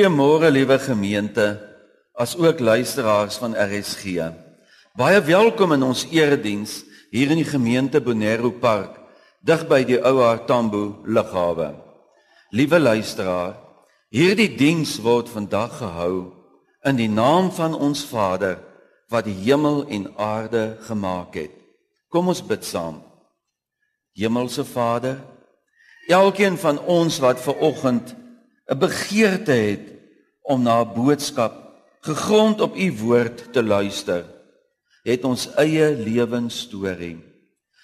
Goeiemôre liewe gemeente, as ook luisteraars van RSG. Baie welkom in ons erediens hier in die gemeente Bonero Park, dig by die ou Hartambo lughawe. Liewe luisteraar, hierdie diens word vandag gehou in die naam van ons Vader wat die hemel en aarde gemaak het. Kom ons bid saam. Hemelse Vader, elkeen van ons wat ver oggend 'n begeerte het om na 'n boodskap gegrond op u woord te luister, het ons eie lewensstorie.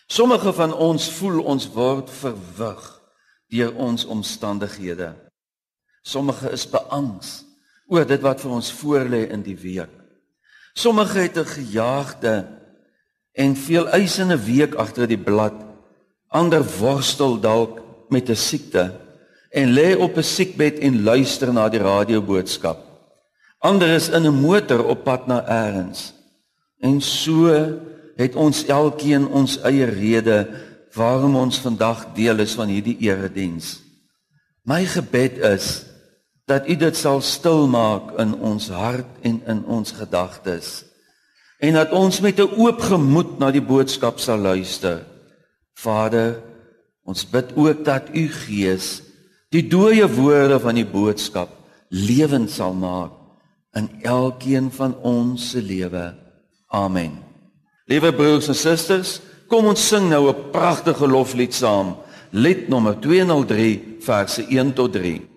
Sommige van ons voel ons word verwig deur ons omstandighede. Sommige is beangs oor dit wat vir ons voorlê in die week. Sommige het 'n gejaagde en veel eisende week agter die blad. Ander worstel dalk met 'n siekte en lê op 'n siekbed en luister na die radioboodskap. Ander is in 'n motor op pad na elders. En so het ons elkeen ons eie rede waarom ons vandag deel is van hierdie erediens. My gebed is dat U dit sal stilmaak in ons hart en in ons gedagtes en dat ons met 'n oop gemoed na die boodskap sal luister. Vader, ons bid ook dat U Gees die dooie woorde van die boodskap lewend sal maak in elkeen van ons se lewe. Amen. Liewe broers en susters, kom ons sing nou 'n pragtige loflied saam. Lied nommer 203 verse 1 tot 3.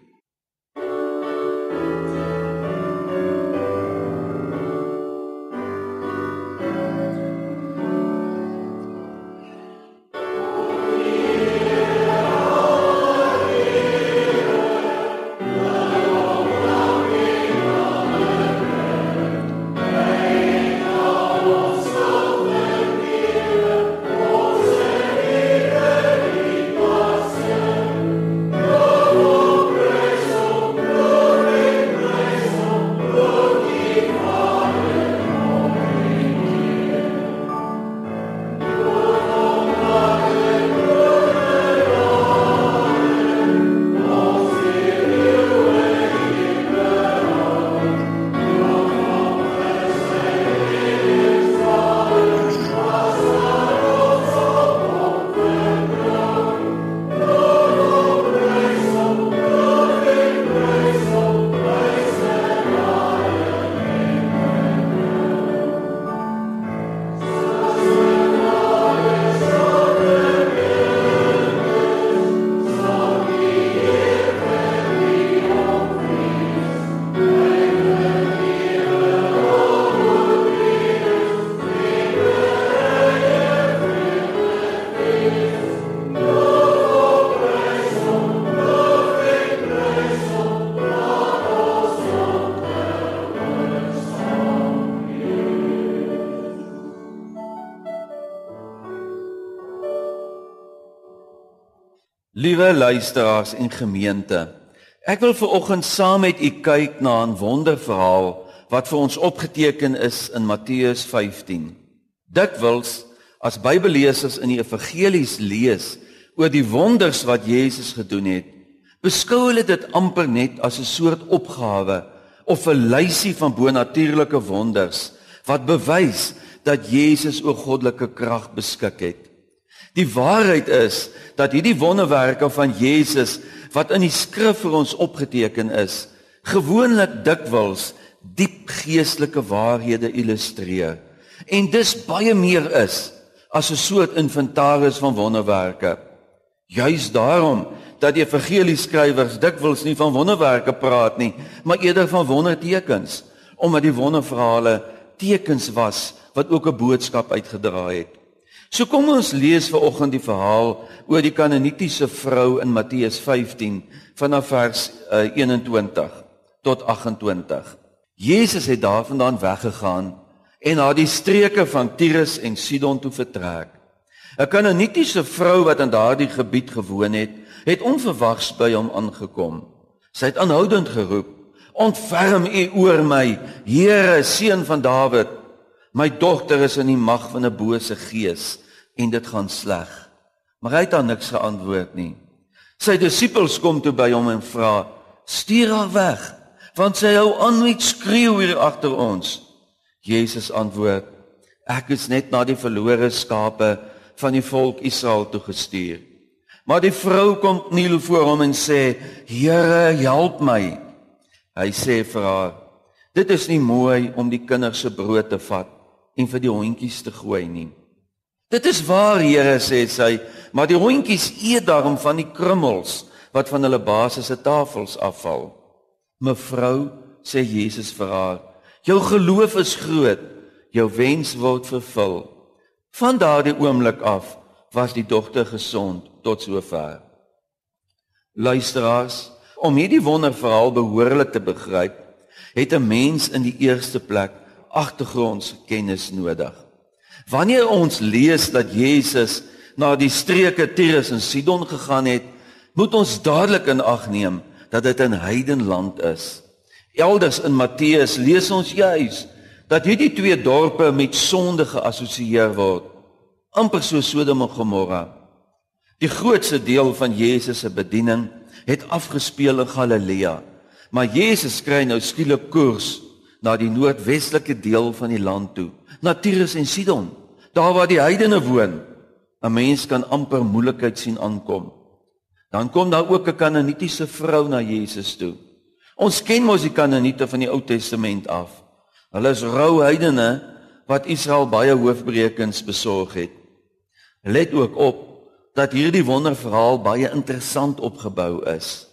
Liewe luisteraars en gemeente, ek wil ver oggend saam met u kyk na 'n wonderverhaal wat vir ons opgeteken is in Matteus 15. Dit wils as Bybellesers in die evangelies lees oor die wonders wat Jesus gedoen het, beskou hulle dit amper net as 'n soort opgawe of 'n lysie van bonatuurlike wonders wat bewys dat Jesus oor goddelike krag beskik het. Die waarheid is dat hierdie wonderwerke van Jesus wat in die skrif vir ons opgeteken is, gewoonlik dikwels diep geestelike waarhede illustreer. En dis baie meer is as 'n soort inventaris van wonderwerke. Juis daarom dat die evangelieskrywers dikwels nie van wonderwerke praat nie, maar eerder van wondertekens, omdat die wonderverhale tekens was wat ook 'n boodskap uitgedra het. So kom ons lees ver oggend die verhaal oor die Kanaanitiese vrou in Matteus 15 vanaf vers uh, eh, 21 tot 28. Jesus het daarvandaan weggegaan en na die streke van Tyrus en Sidon toe vertrek. 'n Kanaanitiese vrou wat in daardie gebied gewoon het, het onverwags by hom aangekom. Sy het aanhoudend geroep: "Ontferm U oor my, Here, seun van Dawid." My dogter is in die mag van 'n bose gees en dit gaan sleg. Maar hy het dan niks geantwoord nie. Sy disippels kom toe by hom en vra: "Stuur haar weg, Want sy hou aan met skreeu hier agter ons. Jesus antwoord: Ek is net na die verlore skape van die volk Israel toe gestuur. Maar die vrou kom kniel voor hom en sê: "Here, help my." Hy sê vir haar: "Dit is nie mooi om die kinders se brood te vat en vir die hondjies te gooi nie." "Dit is waar, Here," sê sy, "maar die hondjies eet daarom van die krummels wat van hulle baas se tafels afval." "Mevrou," sê Jesus vir haar, "jou geloof is groot. Jou wens word vervul." Van daardie oomblik af was die dogter gesond tot sover. Luisteraars, om hierdie wonderverhaal behoorlik te begryp, het 'n mens in die eerste plek agtergrondkennis nodig. Wanneer ons lees dat Jesus na die streke Tyrus en Sidon gegaan het, moet ons dadelik in ag neem dat dit 'n heidenland is. Elders in Matteus lees ons juis dat hierdie twee dorpe met sonde geassosieer word, amper so Sodom en Gomorra. Die grootste deel van Jesus se bediening het afgespeel in Galilea. Maar Jesus kry nou skielik koers na die noordwestelike deel van die land toe, na Tyrus en Sidon, daar waar die heidene woon. 'n Mens kan amper moeilikheid sien aankom. Dan kom daar ook 'n Kanaanitiese vrou na Jesus toe. Ons ken mos die Kanaaniete van die Ou Testament af. Hulle is rou heidene wat Israel baie hoofbrekens besorg het. Let ook op dat hierdie wonderverhaal baie interessant opgebou is.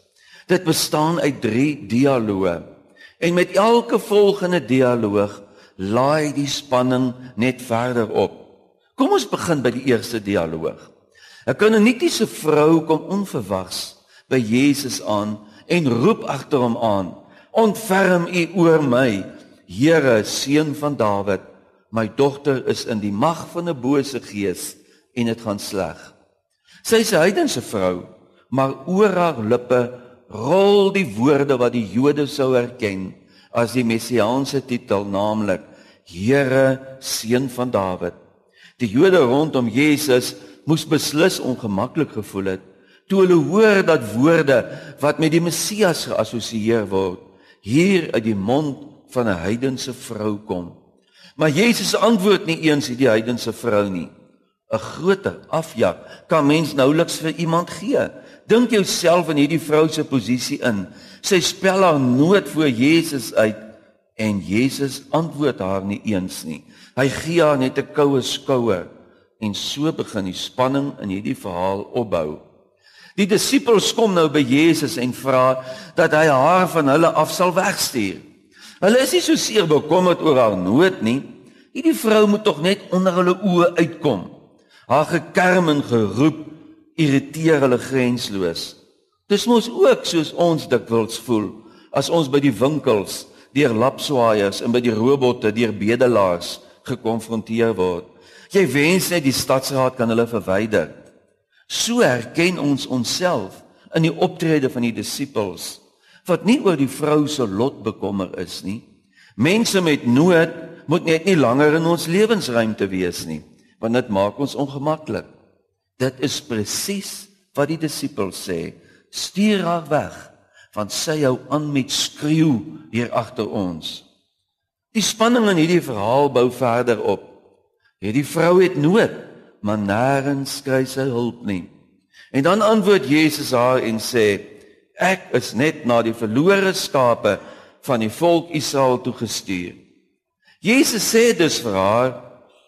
Dit bestaan uit 3 dialoë. En met elke volgende dialoog laai die spanning net verder op. Kom ons begin by die eerste dialoog. 'n Kanaanitiese vrou kom onverwags by Jesus aan en roep agter hom aan: "Ontferm U oor my, Here, seun van Dawid. My dogter is in die mag van 'n bose gees en dit gaan sleg." Sy is 'n heidense vrou, maar oor haar lippe rol die woorde wat die Jode sou erken as die messiaanse titel, naamlik Here, seun van Dawid. Die Jode rondom Jesus moes beslis ongemaklik gevoel het toe hulle hoor dat woorde wat met die Messias geassosieer word, hier uit die mond van 'n heidense vrou kom. Maar Jesus antwoord nie eens hierdie heidense vrou nie. 'n groter afjak kan mens nouliks vir iemand gee. Dink jouself in hierdie vrou se posisie in. Sy spel haar nood voor Jesus uit en Jesus antwoord haar nie eens nie. Hy gee haar net 'n koue skouer en so begin die spanning in hierdie verhaal opbou. Die disippels kom nou by Jesus en vra dat hy haar van hulle af sal wegstuur. Hulle is nie so seer bekommerd oor haar nood nie. Hierdie vrou moet tog net onder hulle oë uitkom. Haar gekerm en geroep irriteer hulle grensloos. Dis mos ook soos ons dikwels voel as ons by die winkels deur lapswaaiers en by die robotte deur bedelaars gekonfronteer word. Jy wens net die stadsraad kan hulle verwyder. So herken ons onsself in die optrede van die disippels wat nie oor die vrou se lot bekommer is nie. Mense met nood moet net nie langer in ons lewensruimte wees nie want dit maak ons ongemaklik. Dit is presies wat die disippels sê: "Stuur haar weg, want sy hou aan met skreeu hier agter ons." Die spanning in hierdie verhaal bou verder op. Hierdie vrou het nood, maar nêrens kry sy hulp nie. En dan antwoord Jesus haar en sê: "Ek is net na die verlore skape van die volk Israel toe gestuur." Jesus sê dus vir haar: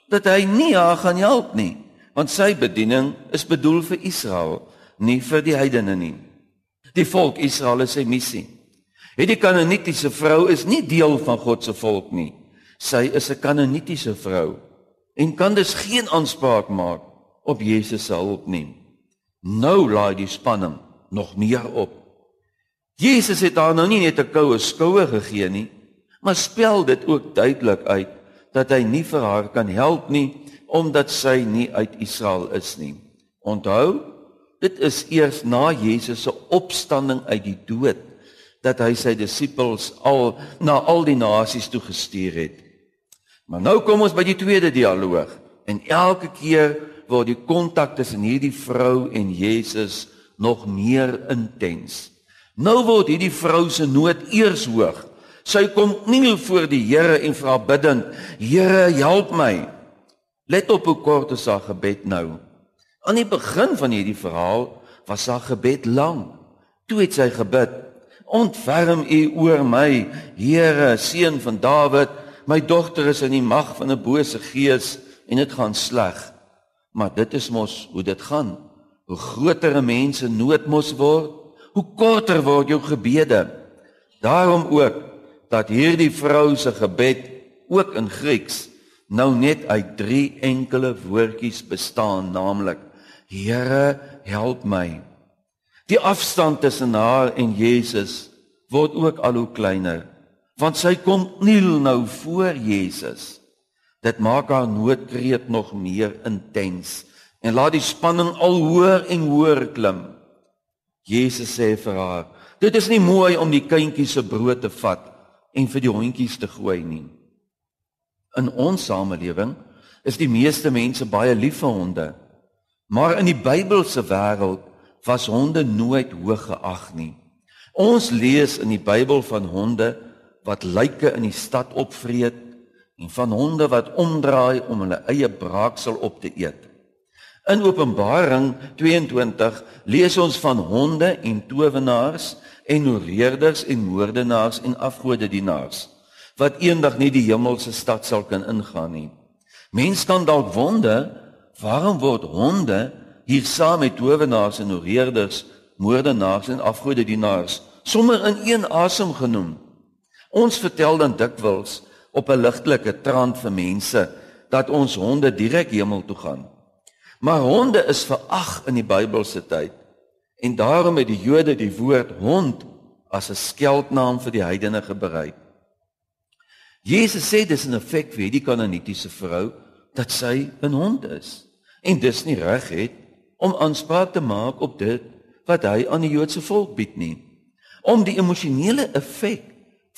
dat hy nie haar gaan help nie, want sy bediening is bedoel vir Israel, nie vir die heidene nie. Die volk Israel is sy missie. Hierdie Kanaanitiese vrou is nie deel van God se volk nie. Sy is 'n Kanaanitiese vrou en kan dus geen aanspraak maak op Jesus se hulp nie. Nou laai die spanning nog meer op. Jesus het haar nou nie net 'n koue skouer gegee nie, maar spel dit ook duidelik uit dat hy nie vir haar kan help nie omdat sy nie uit Israel is nie. Onthou, dit is eers na Jesus se opstanding uit die dood dat hy sy disippels al na al die nasies toe gestuur het. Maar nou kom ons by die tweede dialoog en elke keer word die kontak tussen hierdie vrou en Jesus nog meer intens. Nou word hierdie vrou se nood eers hoog. Sy kom kniel voor die Here en vra bidtend: "Here, help my." Let op hoe kort is haar gebed nou. Aan die begin van hierdie verhaal was haar gebed lank. Toe het sy gebid: "Ontferm U oor my, Here, seun van Dawid. My dogter is in die mag van 'n bose gees en dit gaan sleg." Maar dit is mos hoe dit gaan. Hoe groter 'n mens se nood mos word, hoe korter word jou gebede. Daarom ook dat hierdie vrou se gebed ook in Grieks nou net uit drie enkele woordjies bestaan, naamlik: Here, help my. Die afstand tussen haar en Jesus word ook al hoe kleiner, want sy kom kniel nou voor Jesus. Dit maak haar noodkreet nog meer intens en laat die spanning al hoër en hoër klim. Jesus sê vir haar: "Dit is nie mooi om die kindjies se brood te vat en vir die hondjies te gooi nie." In ons samelewing is die meeste mense baie lief vir honde. Maar in die Bybelse wêreld was honde nooit hoog geag nie. Ons lees in die Bybel van honde wat lyke in die stad opvreet en van honde wat omdraai om hulle eie braaksel op te eet. In Openbaring 22 lees ons van honde en towenaars en oreerders en moordenaars en afgodedienaars wat eendag nie die hemelse stad sal kan ingaan nie. Mense kan dalk wonder, waarom word honde hier saam met towenaars en oreerders, moordenaars en afgodedienaars sommer in een asem genoem? Ons vertel dan dikwels op 'n ligtelike trant vir mense dat ons honde direk hemel toe gaan. Maar honde is verag in die Bybelse tyd. En daarom het die Jode die woord hond as 'n skeldnaam vir die heidene gebruik. Jesus sê dis 'n effek vir die kananitiese vrou dat sy 'n hond is en dis nie reg het om aanspraak te maak op dit wat hy aan die Joodse volk bied nie. Om die emosionele effek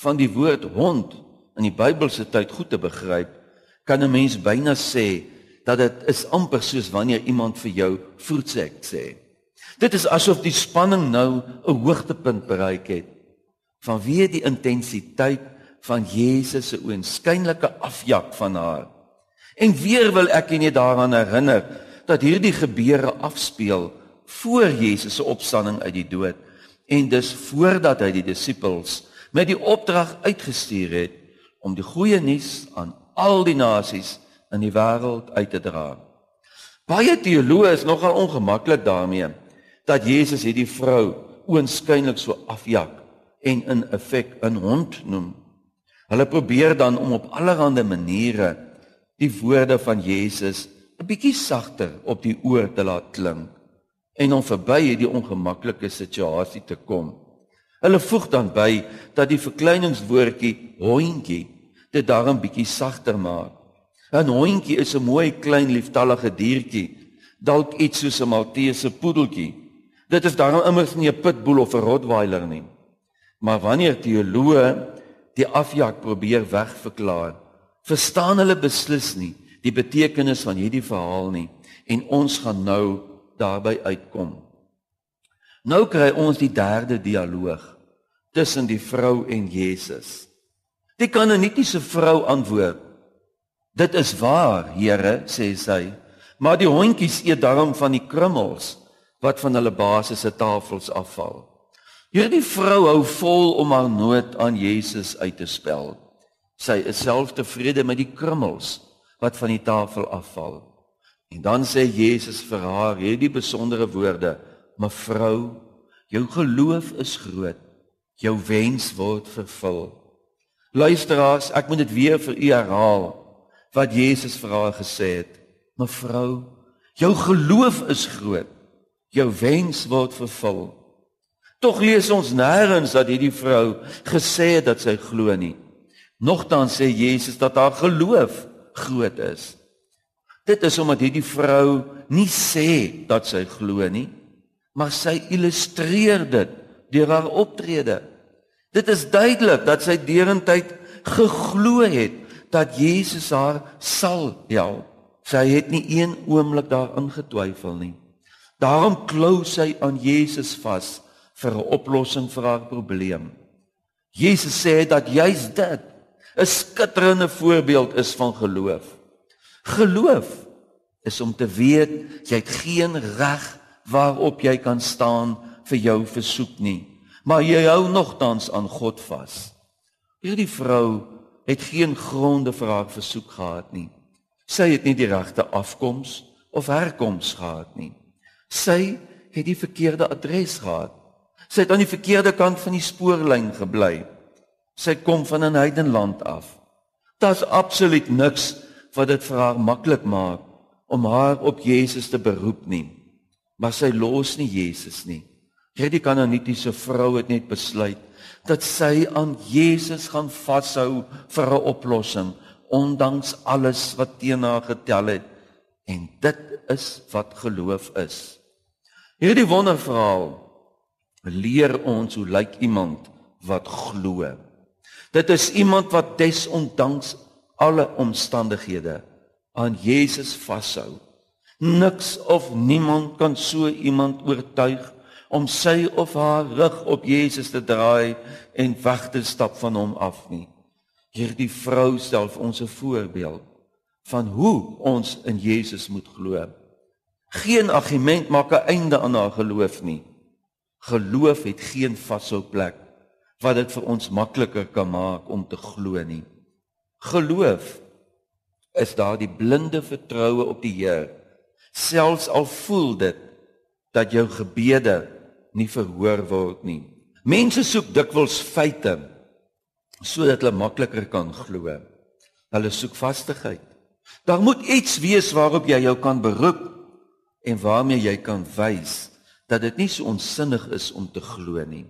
van die woord hond in die Bybelse tyd goed te begryp, kan 'n mens byna sê dat dit is amper soos wanneer iemand vir jou voetsek sê. Dit is asof die spanning nou 'n hoogtepunt bereik het vanweë die intensiteit van Jesus se oënskynlike afjak van haar. En weer wil ek net daaraan herinner dat hierdie gebeure afspeel voor Jesus se opstanding uit die dood en dus voordat hy die disippels met die opdrag uitgestuur het om die goeie nuus aan al die nasies in die wêreld uit te dra. Baie teoloë is nogal ongemaklik daarmee dat Jesus hierdie vrou oënskynlik so afjak en in effek 'n hond noem. Hulle probeer dan om op allerlei maniere die woorde van Jesus 'n bietjie sagter op die oor te laat klink en om verby hierdie ongemaklike situasie te kom. Hulle voeg dan by dat die verkleiningswoordjie hondjie dit daarom bietjie sagter maak. 'n Hondjie is 'n mooi klein lieftallige diertjie, dalk iets soos 'n Maltese poedeltjie. Dit is daarom immers nie 'n pitbull of 'n rottweiler nie. Maar wanneer teoloë die afjak probeer wegverklaar, verstaan hulle beslis nie die betekenis van hierdie verhaal nie en ons gaan nou daarby uitkom. Nou kry ons die derde dialoog tussen die vrou en Jesus. Die kananitiese vrou antwoord: Dit is waar, Here, sê sy. Maar die hondjies eet darm van die krummels wat van hulle basiese tafels afval. Hierdie vrou hou vol om haar nood aan Jesus uit te spel. Sy is self tevrede met die krummels wat van die tafel afval. En dan sê Jesus vir haar hierdie besondere woorde: "Mevrou, jou geloof is groot. Jou wens word vervul." Luisteraars, ek moet dit weer vir u herhaal wat Jesus vir haar gesê het. Mevrou, jou geloof is groot. Jou wens word vervul. Tog lees ons nêrens dat hierdie vrou gesê het dat sy glo nie. Nogtans sê Jesus dat haar geloof groot is. Dit is omdat hierdie vrou nie sê dat sy glo nie, maar sy illustreer dit deur haar optrede. Dit is duidelik dat sy derentyd geglo het dat Jesus haar sal help. Sy het nie een oomblik daarin getwyfel nie. Daarom klou sy aan Jesus vas vir 'n oplossing vir haar probleem. Jesus sê dat juis dit 'n skitterende voorbeeld is van geloof. Geloof is om te weet jy het geen reg waarop jy kan staan vir jou versoek nie, maar jy hou nogtans aan God vas. Hierdie vrou het geen gronde vir haar versoek gehad nie. Sy het nie die regte afkoms of herkoms gehad nie. Sy het die verkeerde adres gehad. Sy het aan die verkeerde kant van die spoorlyn gebly. Sy kom van 'n heidenland af. Daar's absoluut niks wat dit vir haar maklik maak om haar op Jesus te beroep nie. Maar sy los nie Jesus nie. Hierdie kanonitiese vrou het net besluit dat sy aan Jesus gaan vashou vir 'n oplossing ondanks alles wat teen haar getel het en dit is wat geloof is. Hierdie wonderverhaal leer ons hoe lyk iemand wat glo. Dit is iemand wat desondanks alle omstandighede aan Jesus vashou. Niks of niemand kan so iemand oortuig om sy of haar rug op Jesus te draai en weg te stap van hom af nie. Hierdie vrou stel vir ons 'n voorbeeld van hoe ons in Jesus moet glo. Geen argument maak 'n einde aan haar geloof nie. Geloof het geen vashou plek wat dit vir ons makliker kan maak om te glo nie. Geloof is daardie blinde vertroue op die Here, selfs al voel dit dat jou gebede nie verhoor word nie. Mense soek dikwels feite sodat hulle makliker kan glo. Hulle soek vastigheid. Daar moet iets wees waarop jy jou kan beroep en waarmee jy kan wys dat dit nie so onsinnig is om te glo nie.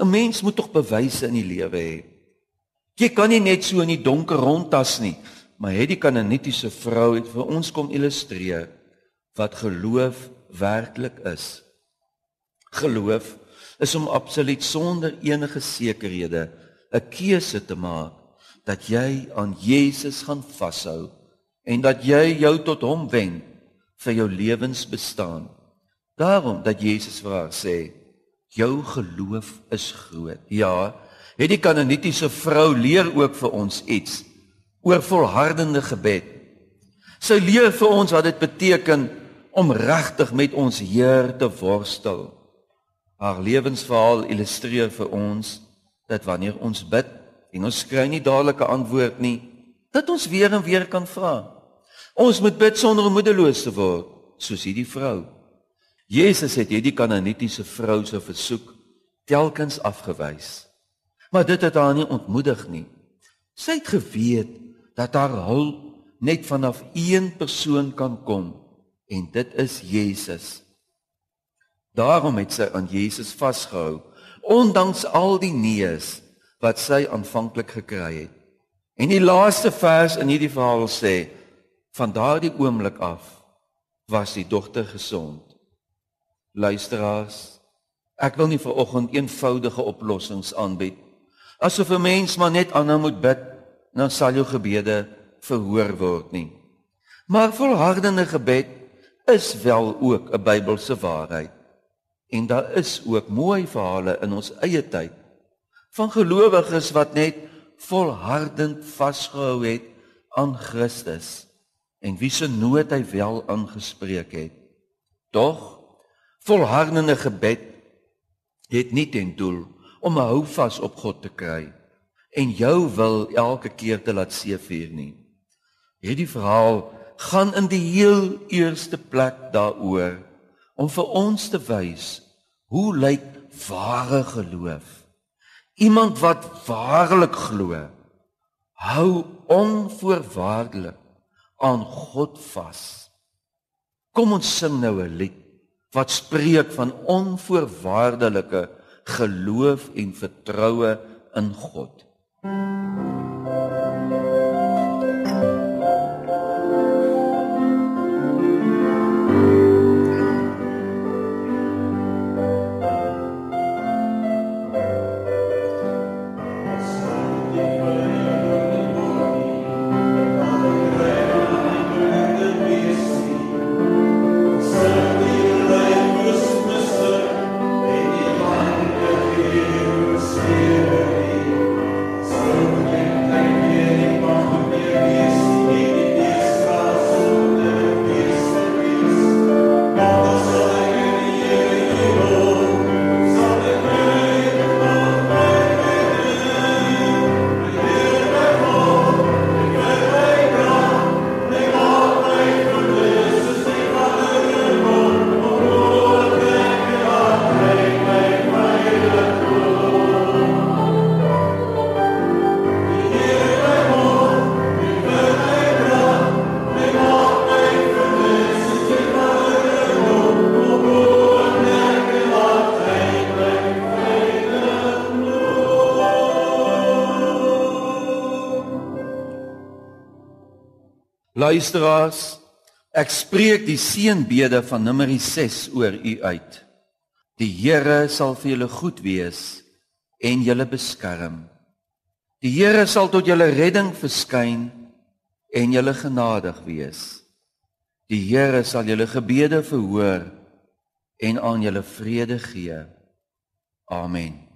'n Mens moet tog bewyse in die lewe hê. Jy kan nie net so in die donker rondtas nie, maar hierdie kanonitiese vrou het vir ons kom illustreer wat geloof werklik is. Geloof is om absoluut sonder enige sekerhede 'n keuse te maak dat jy aan Jesus gaan vashou en dat jy jou tot hom wend vir jou lewensbestaan. Daarom dat Jesus vir haar sê Jou geloof is groot. Ja, het die kanonitiese vrou leer ook vir ons iets oor volhardende gebed. Sy leer vir ons wat dit beteken om regtig met ons Heer te worstel. Haar lewensverhaal illustreer vir ons dat wanneer ons bid en ons kry nie dadelike antwoord nie, dat ons weer en weer kan vra. Ons moet bid sonder om moedeloos te word, soos hierdie vrou. Jesus het hierdie kananitiese vrou se versoek telkens afgewys. Maar dit het haar nie ontmoedig nie. Sy het geweet dat haar hulp net vanaf een persoon kan kom en dit is Jesus. Daarom het sy aan Jesus vasgehou ondanks al die neus wat sy aanvanklik gekry het. En die laaste vers in hierdie verhaal sê van daardie oomblik af was die dogter gesond. Luisteraars, ek wil nie vir oggend eenvoudige oplossings aanbied. Asof 'n mens maar net aanhou moet bid, dan sal jou gebede verhoor word nie. Maar volhardende gebed is wel ook 'n Bybelse waarheid. En daar is ook mooi verhale in ons eie tyd van gelowiges wat net volhardend vasgehou het aan Christus en wie se nood hy wel aangespreek het. Tog Volhardende gebed het nie ten doel om 'n houvas op God te kry en jou wil elke keer te laat seevier nie. Hierdie verhaal gaan in die heel eerste plek daaroor om vir ons te wys hoe lyk ware geloof. Iemand wat waarlik glo, hou onvoorwaardelik aan God vas. Kom ons sing nou 'n lied wat spreek van onvoorwaardelike geloof en vertroue in God. Luisteraars, ek spreek die seënbede van Numeri 6 oor u uit. Die Here sal vir julle goed wees en julle beskerm. Die Here sal tot julle redding verskyn en julle genadig wees. Die Here sal julle gebede verhoor en aan julle vrede gee. Amen.